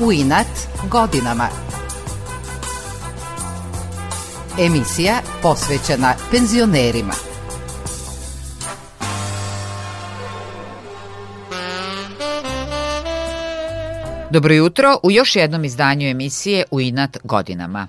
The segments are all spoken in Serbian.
u inat godinama. Emisija posvećena penzionerima. Dobro jutro u još jednom izdanju emisije U inat godinama.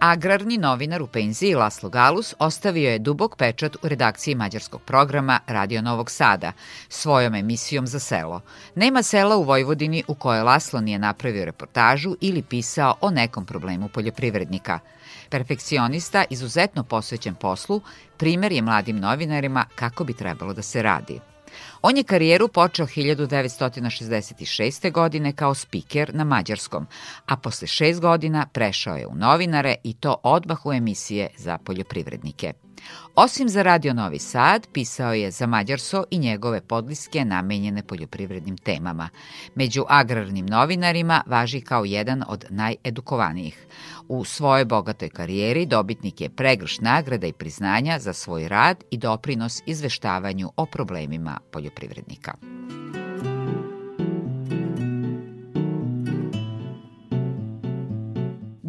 Agrarni novinar u penziji Laslo Galus ostavio je dubok pečat u redakciji mađarskog programa Radio Novog Sada, svojom emisijom za selo. Nema sela u Vojvodini u kojoj Laslo nije napravio reportažu ili pisao o nekom problemu poljoprivrednika. Perfekcionista, izuzetno posvećen poslu, primer je mladim novinarima kako bi trebalo da se radi. On je karijeru počeo 1966. godine kao spiker na mađarskom, a posle šest godina prešao je u novinare i to odmah u emisije za poljoprivrednike. Osim za Radio Novi Sad, pisao je za Mađarso i njegove podliske namenjene poljoprivrednim temama. Među agrarnim novinarima važi kao jedan od najedukovanijih. U svojoj bogatoj karijeri dobitnik je pregrš nagrada i priznanja za svoj rad i doprinos izveštavanju o problemima poljoprivrednika.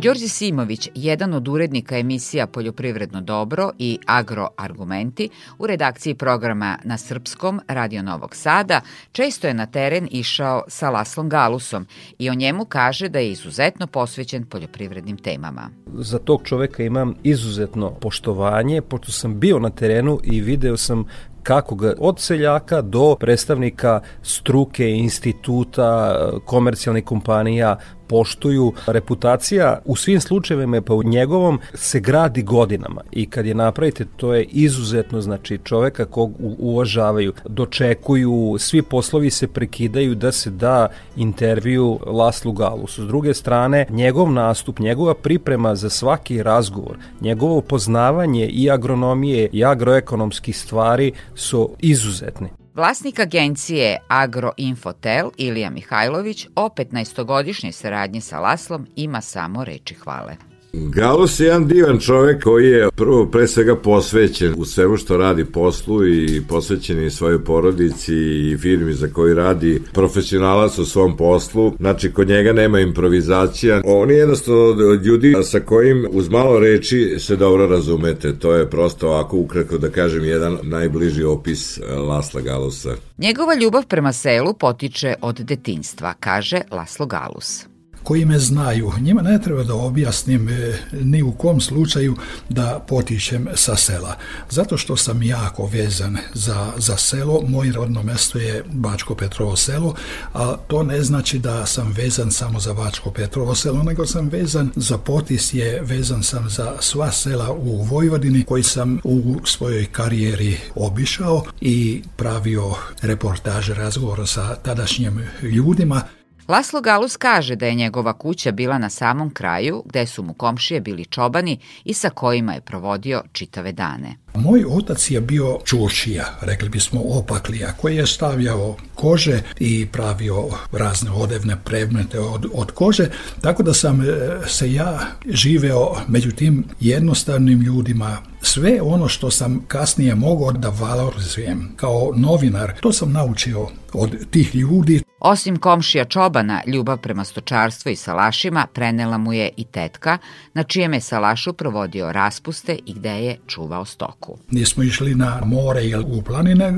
Đorđe Simović, jedan od urednika emisija Poljoprivredno dobro i Agroargumenti, u redakciji programa na Srpskom Radio Novog Sada, često je na teren išao sa Laslom Galusom i o njemu kaže da je izuzetno posvećen poljoprivrednim temama. Za tog čoveka imam izuzetno poštovanje, pošto sam bio na terenu i video sam kako ga od seljaka do predstavnika struke, instituta, komercijalnih kompanija, poštuju. Reputacija u svim slučajevima pa u njegovom se gradi godinama i kad je napravite to je izuzetno znači čoveka kog uvažavaju, dočekuju, svi poslovi se prekidaju da se da intervju Laslu Galusu. S druge strane, njegov nastup, njegova priprema za svaki razgovor, njegovo poznavanje i agronomije i agroekonomskih stvari su izuzetni. Vlasnik agencije Agroinfotel Ilija Mihajlović o 15-godišnjoj saradnji sa Laslom ima samo reči hvale. Galos je jedan divan čovek koji je prvo pre svega posvećen u svemu što radi poslu i posvećen i svojoj porodici i firmi za koju radi profesionalac u svom poslu. Znači, kod njega nema improvizacija. On je jednostavno od ljudi sa kojim uz malo reči se dobro razumete. To je prosto ovako ukratko da kažem jedan najbliži opis e, Lasla Galusa. Njegova ljubav prema selu potiče od detinstva, kaže Laslo Galus koji me znaju, njima ne treba da objasnim e, ni u kom slučaju da potičem sa sela. Zato što sam jako vezan za, za selo, moje rodno mesto je Bačko Petrovo selo, a to ne znači da sam vezan samo za Bačko Petrovo selo, nego sam vezan za potis je, vezan sam za sva sela u Vojvodini koji sam u svojoj karijeri obišao i pravio reportaže, razgovor sa tadašnjim ljudima Laslo Galus kaže da je njegova kuća bila na samom kraju gde su mu komšije bili čobani i sa kojima je provodio čitave dane. Moj otac je bio čuršija, rekli bismo opaklija, koji je stavljao kože i pravio razne odevne predmete od, od kože, tako da sam e, se ja živeo među tim jednostavnim ljudima sve ono što sam kasnije mogao da valorizujem kao novinar, to sam naučio od tih ljudi. Osim komšija Čobana, ljubav prema stočarstvu i salašima prenela mu je i tetka, na čijem je salašu provodio raspuste i gde je čuvao stoku. Nismo išli na more ili u planine,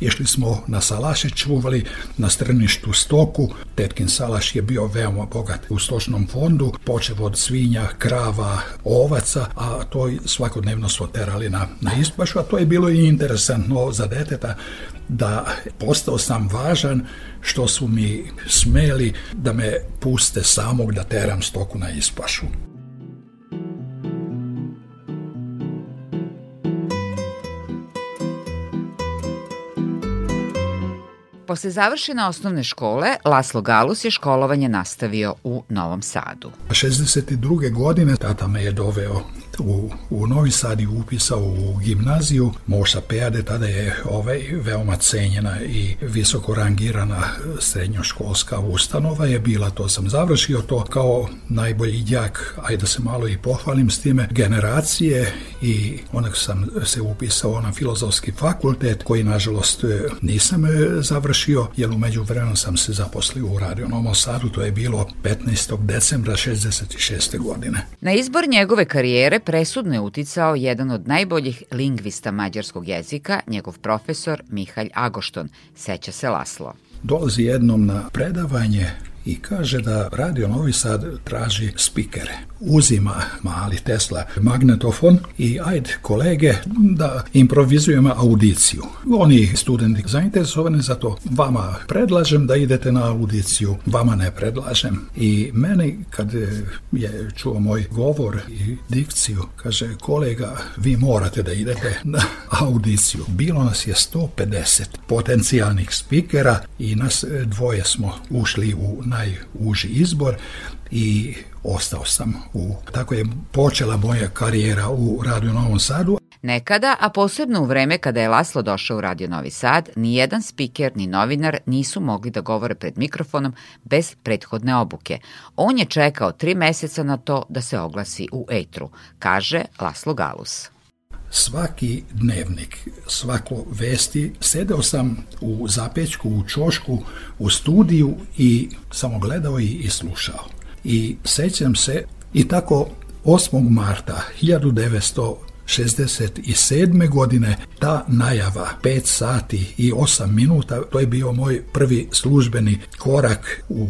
išli smo na salaše, čuvali na strništu stoku, Tetkin salaš je bio veoma bogat u stočnom fondu, počev od svinja, krava, ovaca, a to svakodnevno su terali na, na ispašu, a to je bilo i interesantno za deteta da postao sam važan što su mi smeli da me puste samog da teram stoku na ispašu. Posle završene osnovne škole, Laslo Galus je školovanje nastavio u Novom Sadu. 62. godine tata me je doveo u, u Novi Sad i upisao u gimnaziju. Moša Pejade tada je ovaj, veoma cenjena i visoko rangirana srednjoškolska ustanova je bila, to sam završio to kao najbolji đak, ajde da se malo i pohvalim s time, generacije i onak sam se upisao na filozofski fakultet koji nažalost nisam e, završio jer umeđu vremenu sam se zaposlio u Radio Novom Sadu, to je bilo 15. decembra 66. godine. Na izbor njegove karijere presudno je uticao jedan od najboljih lingvista mađarskog jezika, njegov profesor Mihalj Agošton, seća se Laslo. Dolazi jednom na predavanje i kaže da Radio Novi Sad traži spikere. Uzima mali Tesla magnetofon i ajde kolege da improvizujemo audiciju. Oni studenti zainteresovani za to. Vama predlažem da idete na audiciju, vama ne predlažem. I meni kad je čuo moj govor i dikciju, kaže kolega vi morate da idete na audiciju. Bilo nas je 150 potencijalnih spikera i nas dvoje smo ušli u najuži izbor i ostao sam u. Tako je počela moja karijera u Radio Novom Sadu. Nekada, a posebno u vreme kada je Laslo došao u Radio Novi Sad, ni jedan spiker ni novinar nisu mogli da govore pred mikrofonom bez prethodne obuke. On je čekao tri meseca na to da se oglasi u etru, kaže Laslo Galus svaki dnevnik, svako vesti, sedeo sam u zapećku, u čošku, u studiju i samo gledao i, i slušao. I sećam se i tako 8. marta 1967. godine ta najava 5 sati i 8 minuta to je bio moj prvi službeni korak u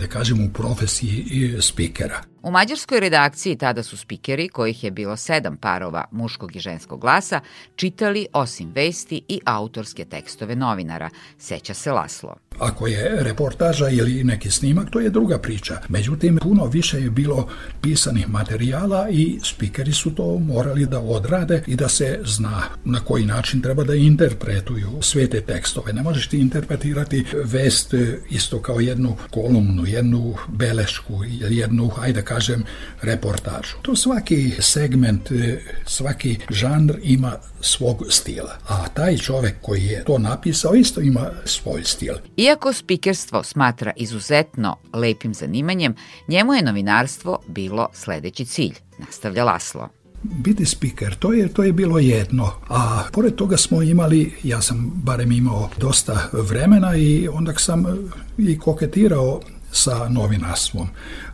da kažemo, u profesiji e, spikera. U mađarskoj redakciji tada su spikeri, kojih je bilo sedam parova muškog i ženskog glasa, čitali osim vesti i autorske tekstove novinara, seća se Laslo. Ako je reportaža ili neki snimak, to je druga priča. Međutim, puno više je bilo pisanih materijala i spikeri su to morali da odrade i da se zna na koji način treba da interpretuju sve te tekstove. Ne možeš ti interpretirati vest e, isto kao jednu kolumnu kolumnu, jednu belešku, jednu, ajde da kažem, reportažu. To svaki segment, e, svaki žanr ima svog stila, a taj čovek koji je to napisao isto ima svoj stil. Iako spikerstvo smatra izuzetno lepim zanimanjem, njemu je novinarstvo bilo sledeći cilj, nastavlja Laslo biti speaker, to je, to je bilo jedno. A pored toga smo imali, ja sam barem imao dosta vremena i onda sam i koketirao sa novinarstvom.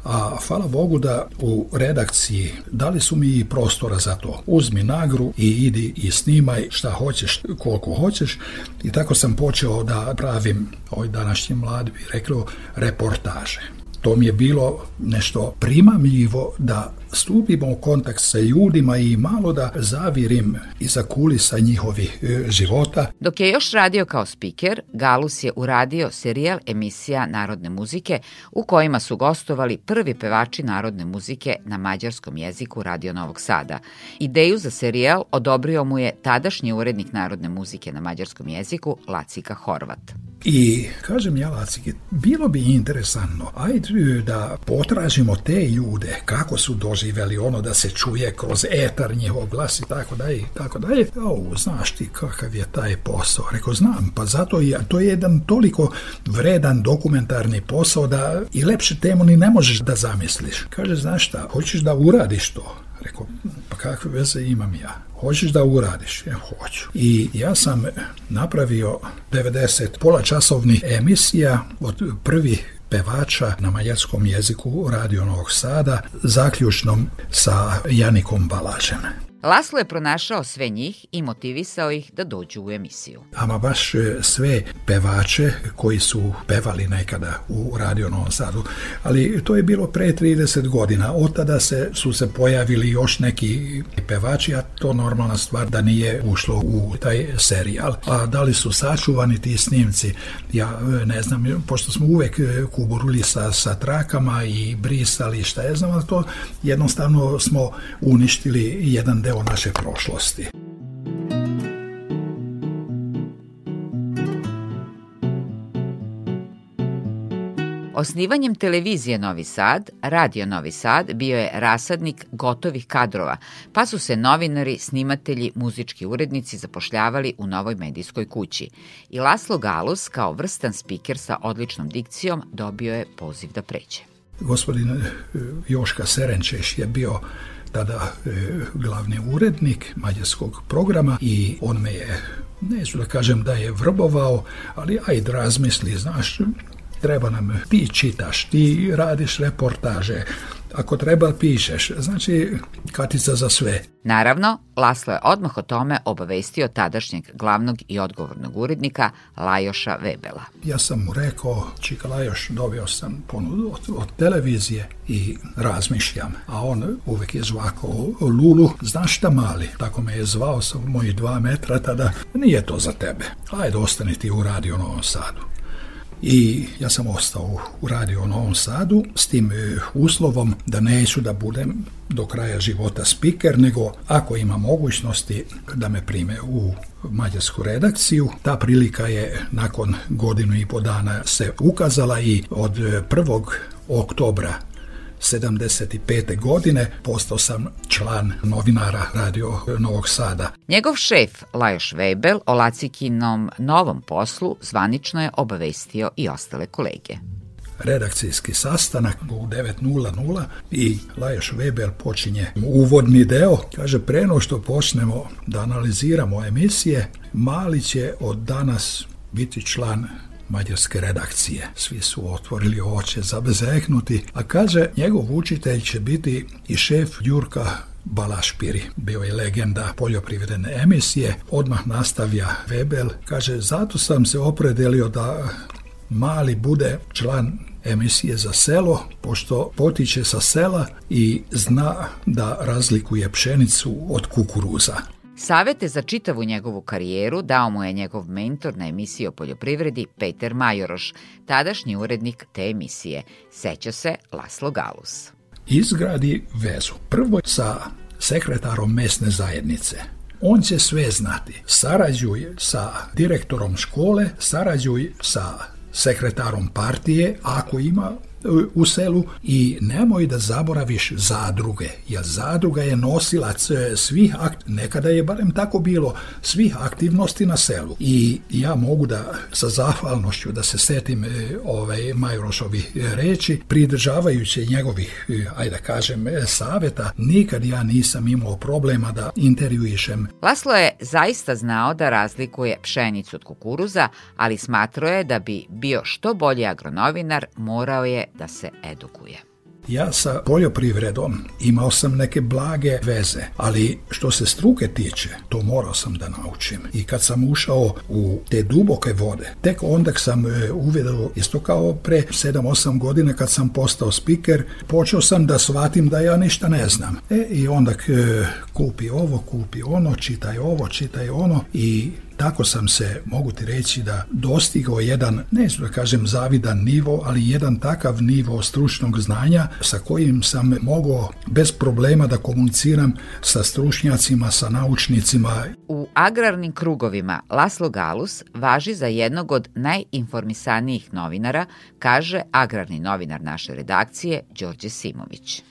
A hvala Bogu da u redakciji dali su mi prostora za to. Uzmi nagru i idi i snimaj šta hoćeš, koliko hoćeš. I tako sam počeo da pravim ovoj današnji mladi bi rekao reportaže. To mi je bilo nešto primamljivo da stupimo u kontakt sa ljudima i malo da zavirim iza kulisa njihovih e, života. Dok je još radio kao spiker, Galus je uradio serijal emisija narodne muzike u kojima su gostovali prvi pevači narodne muzike na mađarskom jeziku Radio Novog Sada. Ideju za serijal odobrio mu je tadašnji urednik narodne muzike na mađarskom jeziku Lacika Horvat. I kažem ja Lacike, bilo bi interesantno, ajde da potražimo te ljude kako su doživljeni doživeli ono da se čuje kroz etar njihov glas i tako dalje i tako dalje. O, znaš ti kakav je taj posao? Rekao, znam, pa zato je, to je jedan toliko vredan dokumentarni posao da i lepše temu ni ne možeš da zamisliš. Kaže, znaš šta, hoćeš da uradiš to? Rekao, pa kakve veze imam ja? Hoćeš da uradiš? Ja e, hoću. I ja sam napravio 90 pola časovnih emisija od prvih pevača na mađarskom jeziku Radio Novog Sada, zaključnom sa Janikom Balažem. Laslo je pronašao sve njih i motivisao ih da dođu u emisiju. Ama baš e, sve pevače koji su pevali nekada u Radio Novom Sadu, ali to je bilo pre 30 godina. Od tada se, su se pojavili još neki pevači, a to normalna stvar da nije ušlo u taj serijal. A da li su sačuvani ti snimci, ja e, ne znam, pošto smo uvek e, kuburuli sa, sa trakama i brisali šta je znam, to jednostavno smo uništili jedan deo naše prošlosti. Osnivanjem televizije Novi Sad, radio Novi Sad bio je rasadnik gotovih kadrova, pa su se novinari, snimatelji, muzički urednici zapošljavali u novoj medijskoj kući. I Laslo Galus, kao vrstan spiker sa odličnom dikcijom, dobio je poziv da pređe. Gospodin eh, Joška Serenčeš je bio tada e, glavni urednik mađarskog programa i on me je, neću da kažem da je vrbovao, ali ajde da razmisli, znaš, treba nam, ti čitaš, ti radiš reportaže, Ako treba, pišeš. Znači, katica za sve. Naravno, Laslo je odmah o tome obavestio tadašnjeg glavnog i odgovornog urednika Lajoša Vebela. Ja sam mu rekao, čika Lajoš, dobio sam ponudu od, od televizije i razmišljam. A on uvek je zvako Lulu, znaš šta mali? Tako me je zvao sa mojih dva metra tada. Nije to za tebe. Ajde, ostani ti u radio Novom Sadu i ja sam ostao u radio u Novom Sadu s tim e, uslovom da neću da budem do kraja života speaker, nego ako ima mogućnosti da me prime u mađarsku redakciju. Ta prilika je nakon godinu i po dana se ukazala i od 1. oktobra 75. godine postao sam član novinara Radio Novog Sada. Njegov šef Lajoš Vebel o Lacikinom novom poslu zvanično je obavestio i ostale kolege redakcijski sastanak u 9.00 i Lajoš Weber počinje uvodni deo. Kaže, preno što počnemo da analiziramo emisije, Mali će od danas biti član mađarske redakcije. Svi su otvorili oče zabezeknuti, a kaže njegov učitelj će biti i šef Jurka Balašpiri. Bio je legenda poljoprivredne emisije. Odmah nastavlja Webel. Kaže, zato sam se opredelio da mali bude član emisije za selo, pošto potiče sa sela i zna da razlikuje pšenicu od kukuruza. Savete za čitavu njegovu karijeru dao mu je njegov mentor na emisiji o poljoprivredi Peter Majoroš, tadašnji urednik te emisije. Seća se Laslo Galus. Izgradi vezu. Prvo sa sekretarom mesne zajednice. On će sve znati. Sarađuj sa direktorom škole, sarađuj sa sekretarom partije, ako ima u selu i nemoj da zaboraviš zadruge, jer zadruga je nosilac e, svih, akt, nekada je barem tako bilo, svih aktivnosti na selu. I ja mogu da sa zahvalnošću da se setim e, ove ovaj, Majrošovi reči, pridržavajući njegovih, e, ajde da kažem, saveta, nikad ja nisam imao problema da intervjuišem. Laslo je zaista znao da razlikuje pšenicu od kukuruza, ali smatrao je da bi bio što bolji agronovinar, morao je da se edukuje. Ja sa poljoprivredom imao sam neke blage veze, ali što se struke tiče, to morao sam da naučim. I kad sam ušao u te duboke vode, tek onda sam e, uvedao, isto kao pre 7-8 godina kad sam postao speaker, počeo sam da shvatim da ja ništa ne znam. E, I onda e, kupi ovo, kupi ono, čitaj ovo, čitaj ono i Tako sam se, mogu ti reći, da dostigao jedan, ne da kažem zavidan nivo, ali jedan takav nivo stručnog znanja sa kojim sam mogao bez problema da komuniciram sa stručnjacima, sa naučnicima. U agrarnim krugovima Laslo Galus važi za jednog od najinformisanijih novinara, kaže agrarni novinar naše redakcije Đorđe Simović.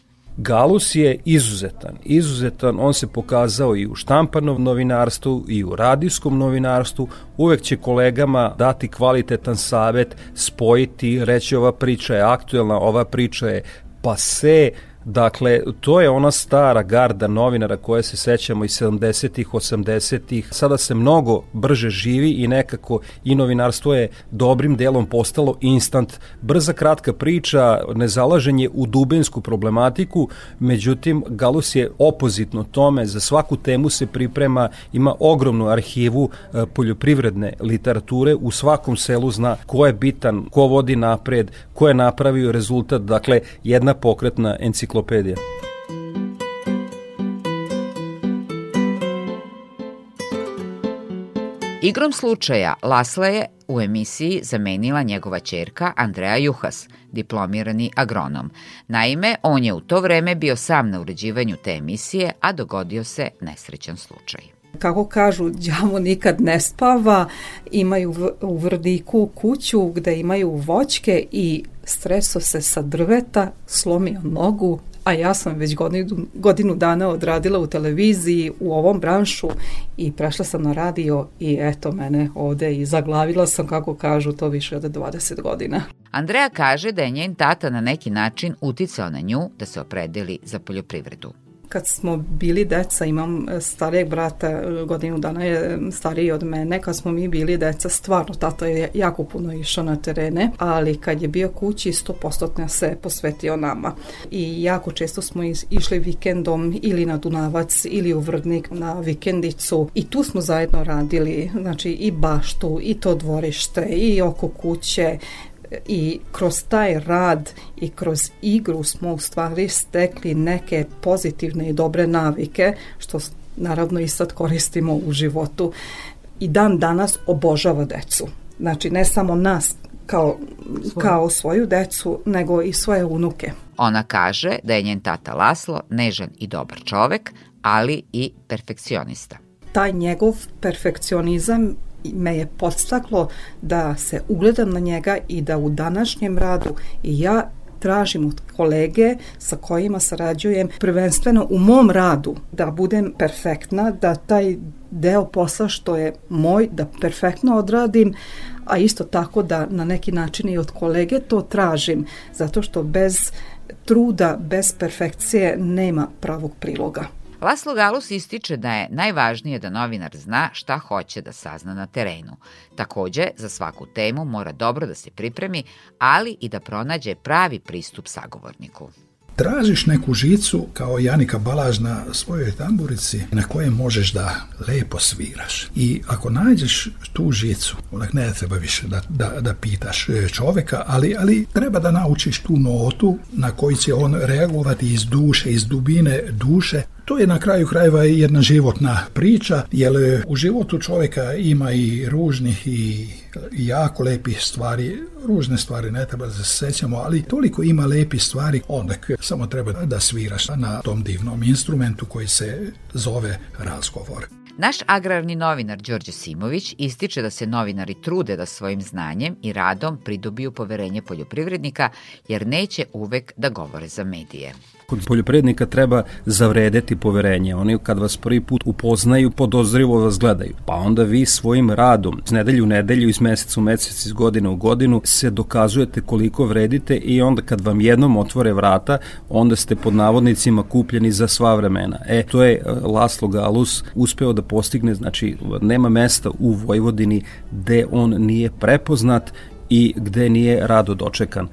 Galus je izuzetan, izuzetan, on se pokazao i u štampanom novinarstvu i u radijskom novinarstvu, uvek će kolegama dati kvalitetan savet, spojiti, reći ova priča je aktuelna, ova priča je pase, Dakle, to je ona stara garda novinara koje se sećamo iz 70-ih, 80-ih. Sada se mnogo brže živi i nekako i novinarstvo je dobrim delom postalo instant. Brza kratka priča, nezalaženje u dubinsku problematiku, međutim Galus je opozitno tome, za svaku temu se priprema, ima ogromnu arhivu e, poljoprivredne literature, u svakom selu zna ko je bitan, ko vodi napred, ko je napravio rezultat, dakle jedna pokretna enciklopedija enciklopedija. Igrom slučaja Lasla je u emisiji zamenila njegova čerka Andreja Juhas, diplomirani agronom. Naime, on je u to vreme bio sam na uređivanju te emisije, a dogodio se nesrećan slučaj. Kako kažu, đavo nikad ne spava, imaju u vrdiku kuću gde imaju voćke i streso se sa drveta, slomio nogu, a ja sam već godinu, godinu dana odradila u televiziji u ovom branšu i prešla sam na radio i eto mene ovde i zaglavila sam kako kažu to više od 20 godina. Andreja kaže da je njen tata na neki način uticao na nju da se opredeli za poljoprivredu kad smo bili deca, imam e, starijeg brata, e, godinu dana je e, stariji od mene, kad smo mi bili deca, stvarno tata je jako puno išao na terene, ali kad je bio kući 100% se posvetio nama. I jako često smo išli vikendom ili na Dunavac ili u Vrdnik na vikendicu i tu smo zajedno radili, znači i baštu i to dvorište i oko kuće i kroz taj rad i kroz igru smo u stvari stekli neke pozitivne i dobre navike što naravno i sad koristimo u životu i dan danas obožava decu. Znači ne samo nas kao, svoju. kao svoju decu, nego i svoje unuke. Ona kaže da je njen tata Laslo nežan i dobar čovek, ali i perfekcionista. Taj njegov perfekcionizam me je podstaklo da se ugledam na njega i da u današnjem radu i ja tražim od kolege sa kojima sarađujem prvenstveno u mom radu da budem perfektna, da taj deo posla što je moj da perfektno odradim, a isto tako da na neki način i od kolege to tražim, zato što bez truda, bez perfekcije nema pravog priloga. Laslo Galus ističe da je najvažnije da novinar zna šta hoće da sazna na terenu. Takođe, za svaku temu mora dobro da se pripremi, ali i da pronađe pravi pristup sagovorniku. Tražiš neku žicu kao Janika Balaž na svojoj tamburici na koje možeš da lepo sviraš. I ako nađeš tu žicu, onak ne treba više da, da, da pitaš e, čoveka, ali, ali treba da naučiš tu notu na koji će on reagovati iz duše, iz dubine duše, To je na kraju krajeva jedna životna priča, jer e, u životu čovjeka ima i ružnih i jako lepih stvari, ružne stvari ne treba da se sećamo, ali toliko ima lepih stvari, onda samo treba da sviraš na tom divnom instrumentu koji se zove razgovor. Naš agrarni novinar Đorđe Simović ističe da se novinari trude da svojim znanjem i radom pridobiju poverenje poljoprivrednika jer neće uvek da govore za medije. Kod poljoprivrednika treba zavredeti poverenje. Oni kad vas prvi put upoznaju, podozrivo vas gledaju. Pa onda vi svojim radom, s nedelju u nedelju, iz meseca u mesec, iz godine u godinu, se dokazujete koliko vredite i onda kad vam jednom otvore vrata, onda ste pod navodnicima kupljeni za sva vremena. E, to je e, Laslo Galus uspeo da postigne, znači nema mesta u Vojvodini gde on nije prepoznat i gde nije rado dočekan.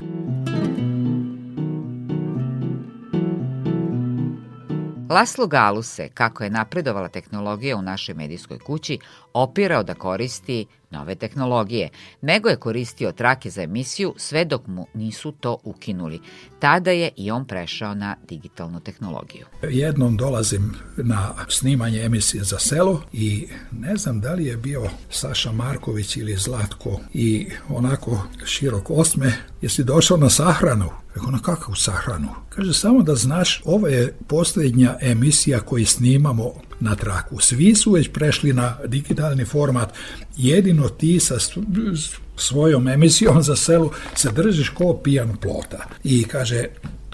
Laslo Galu kako je napredovala tehnologija u našoj medijskoj kući, opirao da koristi nove tehnologije, nego je koristio trake za emisiju sve dok mu nisu to ukinuli. Tada je i on prešao na digitalnu tehnologiju. Jednom dolazim na snimanje emisije za selo i ne znam da li je bio Saša Marković ili Zlatko i onako širok osme, jesi došao na sahranu? Rekao, na kakvu sahranu? Kaže, samo da znaš, ovo je posljednja emisija koju snimamo na traku. Svi su već prešli na digitalni format, jedino ti sa svojom emisijom za selu se držiš ko pijan plota. I kaže,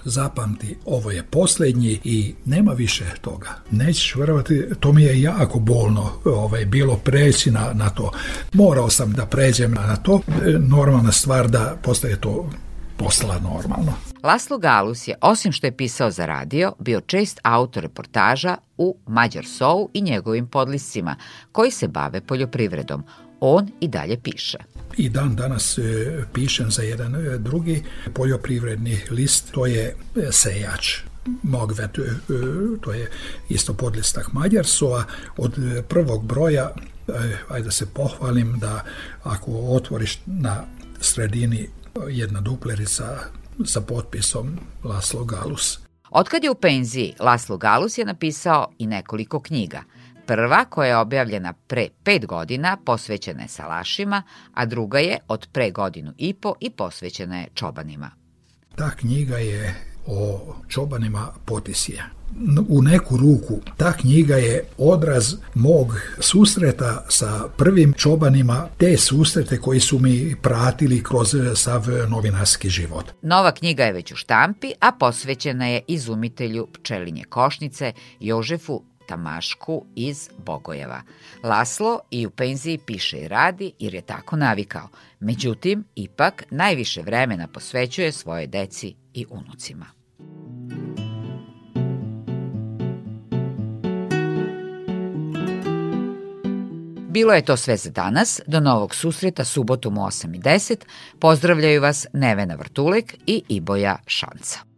zapamti, ovo je posljednji i nema više toga. Nećeš verovati, to mi je jako bolno ovaj, bilo preći na, na to. Morao sam da pređem na to. E, normalna stvar da postaje to posla normalno. Laslo Galus je, osim što je pisao za radio, bio čest autor reportaža u Mađar Sou i njegovim podlisima, koji se bave poljoprivredom. On i dalje piše. I dan danas e, pišem za jedan e, drugi poljoprivredni list, to je e, Sejač. Magvet, to je isto podlistak Mađarsova, od prvog broja, ajde da se pohvalim da ako otvoriš na sredini jedna duplerica sa potpisom Laslo Galus. Otkad je u penziji, Laslo Galus je napisao i nekoliko knjiga. Prva, koja je objavljena pre pet godina, posvećena je salašima, a druga je od pre godinu i po i posvećena je čobanima. Ta knjiga je o čobanima Potisija. U neku ruku ta knjiga je odraz mog susreta sa prvim čobanima, te susrete koji su mi pratili kroz sav novinarski život. Nova knjiga je već u štampi, a posvećena je izumitelju pčelinje košnice Jožefu Tamašku iz Bogojeva. Laslo i u penziji piše i radi jer je tako navikao. Međutim, ipak najviše vremena posvećuje svoje deci i unucima. Bilo je to sve za danas. Do novog susreta subotom u 8.10. Pozdravljaju vas Nevena Vrtulek i Iboja Šanca.